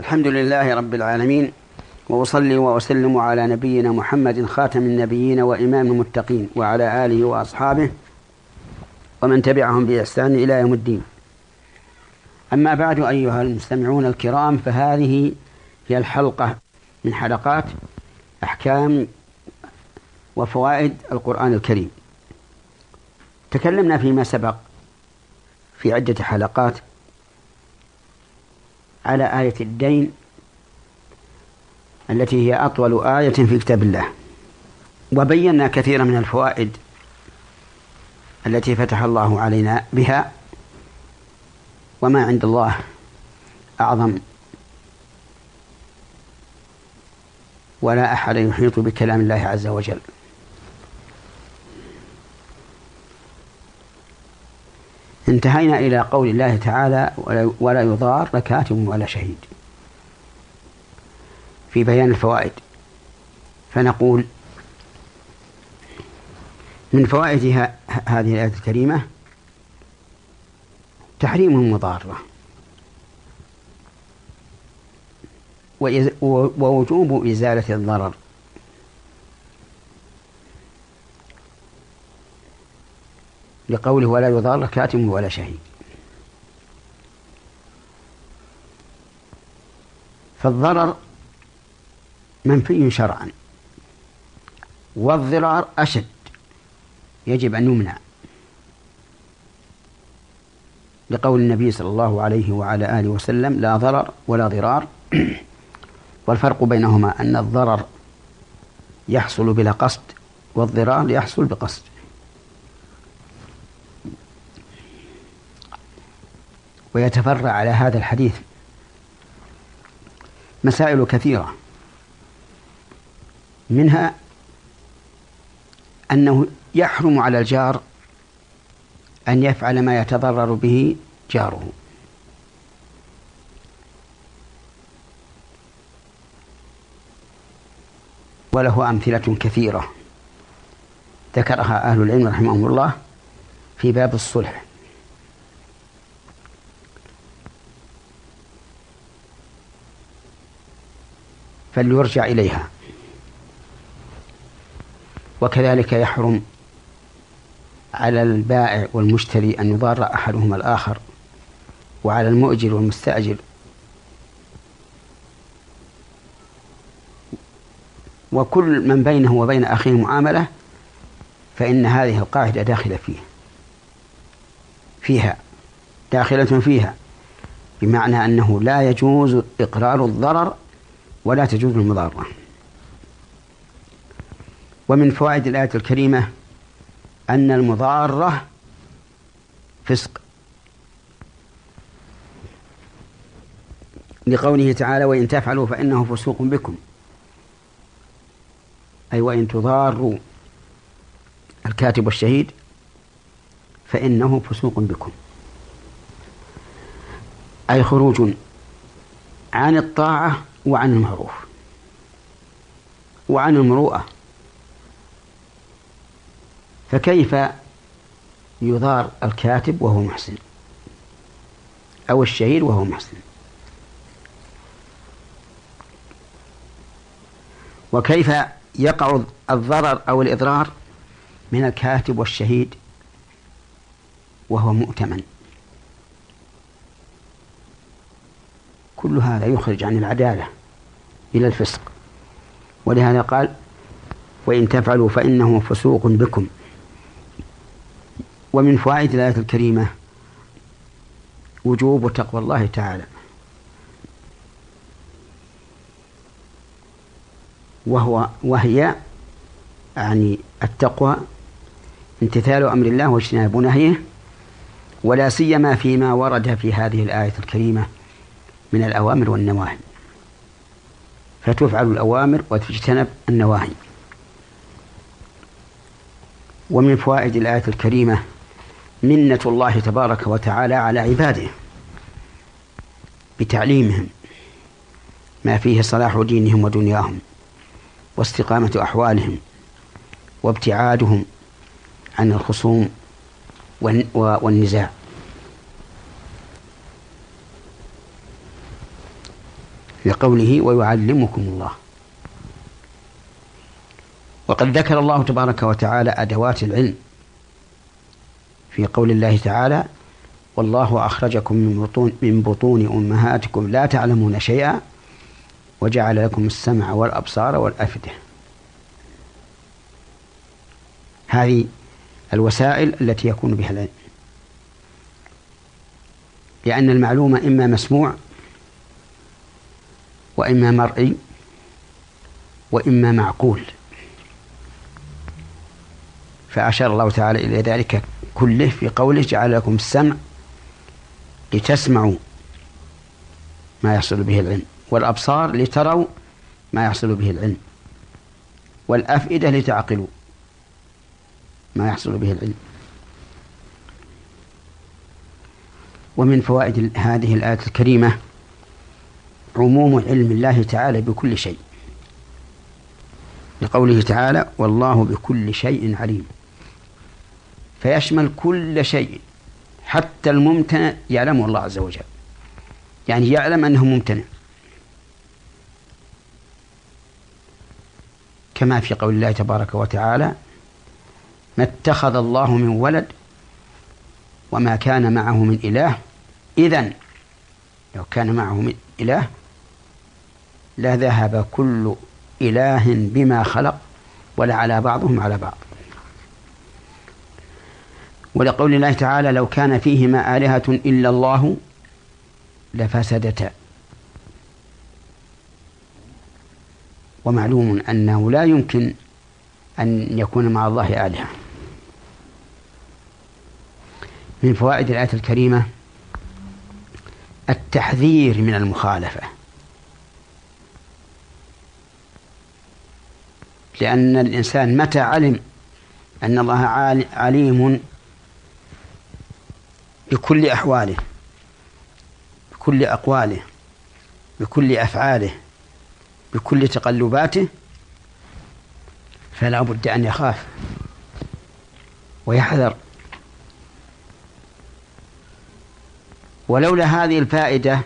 الحمد لله رب العالمين وأصلي وأسلم على نبينا محمد خاتم النبيين وإمام المتقين وعلى آله وأصحابه ومن تبعهم بإحسان إلى يوم الدين. أما بعد أيها المستمعون الكرام فهذه هي الحلقة من حلقات أحكام وفوائد القرآن الكريم. تكلمنا فيما سبق في عدة حلقات على آية الدين التي هي أطول آية في كتاب الله. وبينا كثيرا من الفوائد التي فتح الله علينا بها. وما عند الله أعظم. ولا أحد يحيط بكلام الله عز وجل. انتهينا إلى قول الله تعالى ولا يضار كاتب ولا شهيد. في بيان الفوائد. فنقول من فوائد هذه الآية الكريمة تحريم المضارة. ووجوب إزالة الضرر. لقوله ولا يضار كاتم ولا شهيد. فالضرر منفي شرعا. والضرار أشد. يجب أن يمنع لقول النبي صلى الله عليه وعلى آله وسلم لا ضرر ولا ضرار. والفرق بينهما أن الضرر يحصل بلا قصد والضرار يحصل بقصد. ويتفرع على هذا الحديث مسائل كثيرة. منها أنه يحرم على الجار أن يفعل ما يتضرر به جاره. وله أمثلة كثيرة ذكرها أهل العلم رحمهم الله في باب الصلح. فليرجع إليها. وكذلك يحرم على البائع والمشتري أن يضار أحدهما الآخر وعلى المؤجر والمستأجر. وكل من بينه وبين أخيه معاملة فإن هذه القاعدة داخلة فيه. فيها داخلة فيها بمعنى أنه لا يجوز إقرار الضرر ولا تجوز المضارة. ومن فوائد الآية الكريمة أن المضارة فسق. لقوله تعالى وإن تفعلوا فإنه فسوق بكم. أي وإن تضاروا الكاتب والشهيد فإنه فسوق بكم. أي خروج عن الطاعة وعن المعروف. وعن المروءة. فكيف يضار الكاتب وهو محسن؟ أو الشهيد وهو محسن؟ وكيف يقع الضرر أو الإضرار من الكاتب والشهيد وهو مؤتمن؟ كل هذا يخرج عن العدالة إلى الفسق. ولهذا قال وإن تفعلوا فإنه فسوق بكم. ومن فوائد الآية الكريمة وجوب تقوى الله تعالى. وهو وهي يعني التقوى امتثال أمر الله واجتناب نهيه ولا سيما فيما ورد في هذه الآية الكريمة. من الأوامر والنواهي. فتفعل الأوامر وتجتنب النواهي. ومن فوائد الآية الكريمة منة الله تبارك وتعالى على عباده بتعليمهم ما فيه صلاح دينهم ودنياهم واستقامة أحوالهم وابتعادهم عن الخصوم والنزاع. لقوله ويعلمكم الله. وقد ذكر الله تبارك وتعالى أدوات العلم. في قول الله تعالى والله أخرجكم من بطون, من بطون أمهاتكم لا تعلمون شيئا وجعل لكم السمع والأبصار والأفئدة. هذه الوسائل التي يكون بها العلم. لأن المعلومة إما مسموع وإما مرئي وإما معقول. فأشار الله تعالى إلى ذلك كله في قوله جعل لكم السمع لتسمعوا ما يحصل به العلم والأبصار لتروا ما يحصل به العلم والأفئدة لتعقلوا ما يحصل به العلم. ومن فوائد هذه الآية الكريمة عموم علم الله تعالى بكل شيء. لقوله تعالى والله بكل شيء عليم فيشمل كل شيء حتى الممتنع يعلمه الله عز وجل. يعني يعلم أنه ممتنع. كما في قول الله تبارك وتعالى ما اتخذ الله من ولد وما كان معه من إله إذن لو كان معه من إله لذهب كل إله بما خلق ولعلى بعضهم على بعض. ولقول الله تعالى لو كان فيهما آلهة إلا الله لفسدتا. ومعلوم أنه لا يمكن أن يكون مع الله آلهة. من فوائد الآية الكريمة التحذير من المخالفة. لأن الإنسان متى علم أن الله عليم بكل أحواله بكل أقواله بكل أفعاله بكل تقلباته فلا بد أن يخاف ويحذر. ولولا هذه الفائدة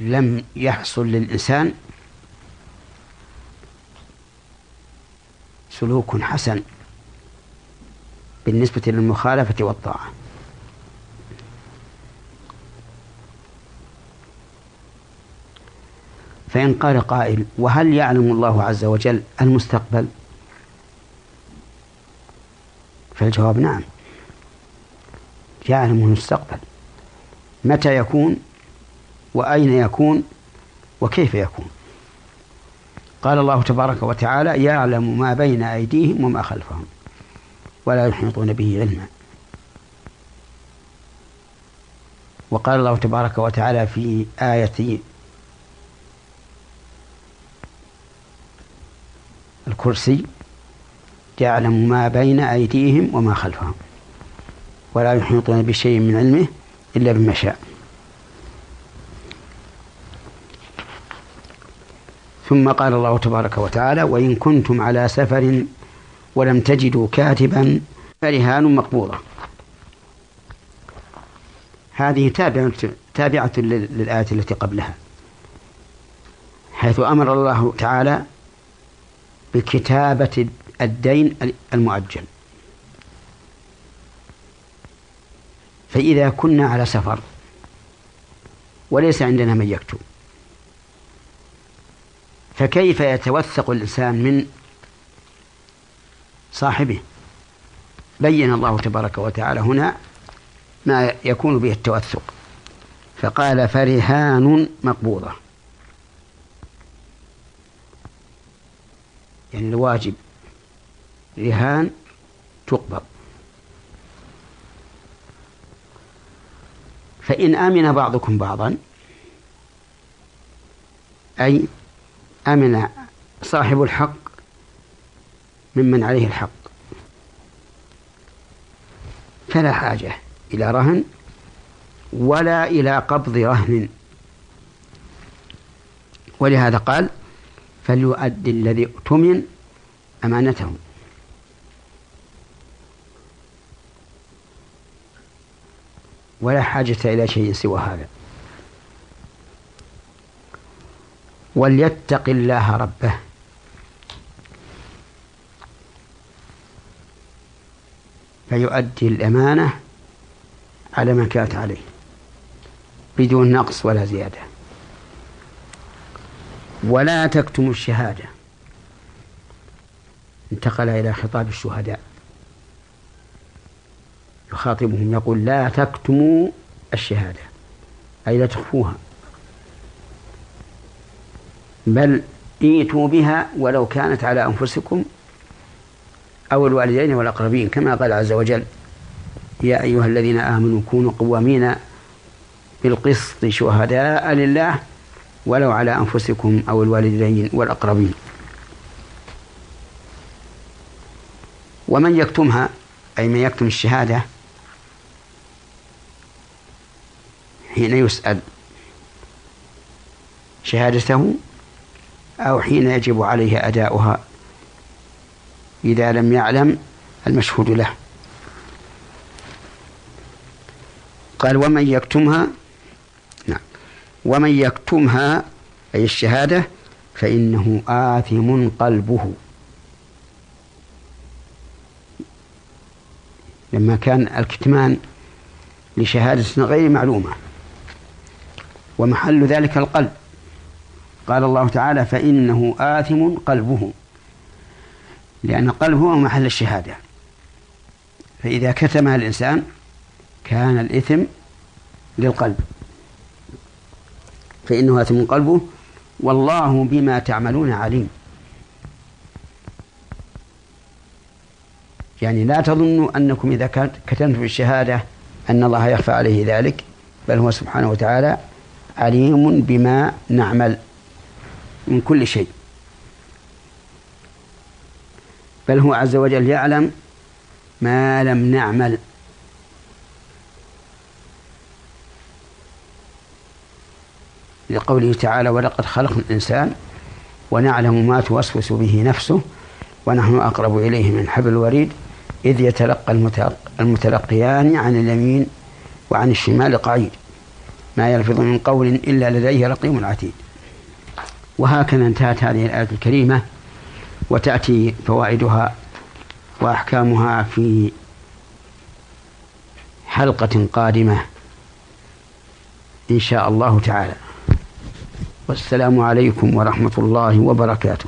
لم يحصل للإنسان سلوك حسن بالنسبة للمخالفة والطاعة. فإن قال قائل وهل يعلم الله عز وجل المستقبل؟ فالجواب نعم يعلم المستقبل. متى يكون؟ وأين يكون؟ وكيف يكون؟ قال الله تبارك وتعالى يعلم ما بين أيديهم وما خلفهم ولا يحيطون به علما. وقال الله تبارك وتعالى في آية الكرسي يعلم ما بين أيديهم وما خلفهم ولا يحيطون بشيء من علمه إلا بما شاء. ثم قال الله تبارك وتعالى وإن كنتم على سفر ولم تجدوا كاتبا فرهان مقبوضة. هذه تابعة, تابعة للآية التي قبلها حيث أمر الله تعالى بكتابة الدين المؤجل. فإذا كنا على سفر وليس عندنا من يكتب. فكيف يتوثق الإنسان من صاحبه؟ بين الله تبارك وتعالى هنا ما يكون به التوثق. فقال فرهان مقبوضة. يعني الواجب رهان تقبض. فإن آمن بعضكم بعضا أي أمن صاحب الحق ممن عليه الحق. فلا حاجة إلى رهن ولا إلى قبض رهن. ولهذا قال فليؤدي الذي اؤتمن أمانته. ولا حاجة إلى شيء سوى هذا. وليتق الله ربه. فيؤدي الأمانة على ما كانت عليه بدون نقص ولا زيادة. ولا تكتموا الشهادة. انتقل إلى خطاب الشهداء. يخاطبهم يقول لا تكتموا الشهادة. أي لا تخفوها. بل ايتوا بها ولو كانت على أنفسكم أو الوالدين والأقربين كما قال عز وجل يا أيها الذين آمنوا كونوا قوامين بالقسط شهداء لله ولو على أنفسكم أو الوالدين والأقربين. ومن يكتمها أي من يكتم الشهادة حين يسأل شهادته أو حين يجب عليه أداؤها. إذا لم يعلم المشهود له. قال ومن يكتمها؟ نعم. ومن يكتمها؟ أي الشهادة. فإنه آثم قلبه. لما كان الكتمان لشهادة غير معلومة. ومحل ذلك القلب. قال الله تعالى فإنه آثم قلبه. لأن القلب هو محل الشهادة. فإذا كتمها الإنسان كان الإثم للقلب. فإنه آثم قلبه. والله بما تعملون عليم. يعني لا تظنوا أنكم إذا كتمتم الشهادة أن الله يخفى عليه ذلك. بل هو سبحانه وتعالى عليم بما نعمل. من كل شيء. بل هو عز وجل يعلم ما لم نعمل. لقوله تعالى ولقد خلقنا الإنسان ونعلم ما توسوس به نفسه ونحن أقرب إليه من حبل الوريد إذ يتلقى المتلقيان عن اليمين وعن الشمال قعيد. ما يلفظ من قول إلا لديه رقيم عتيد. وهكذا انتهت هذه الآية الكريمة وتأتي فوائدها وأحكامها في حلقة قادمة إن شاء الله تعالى. والسلام عليكم ورحمة الله وبركاته.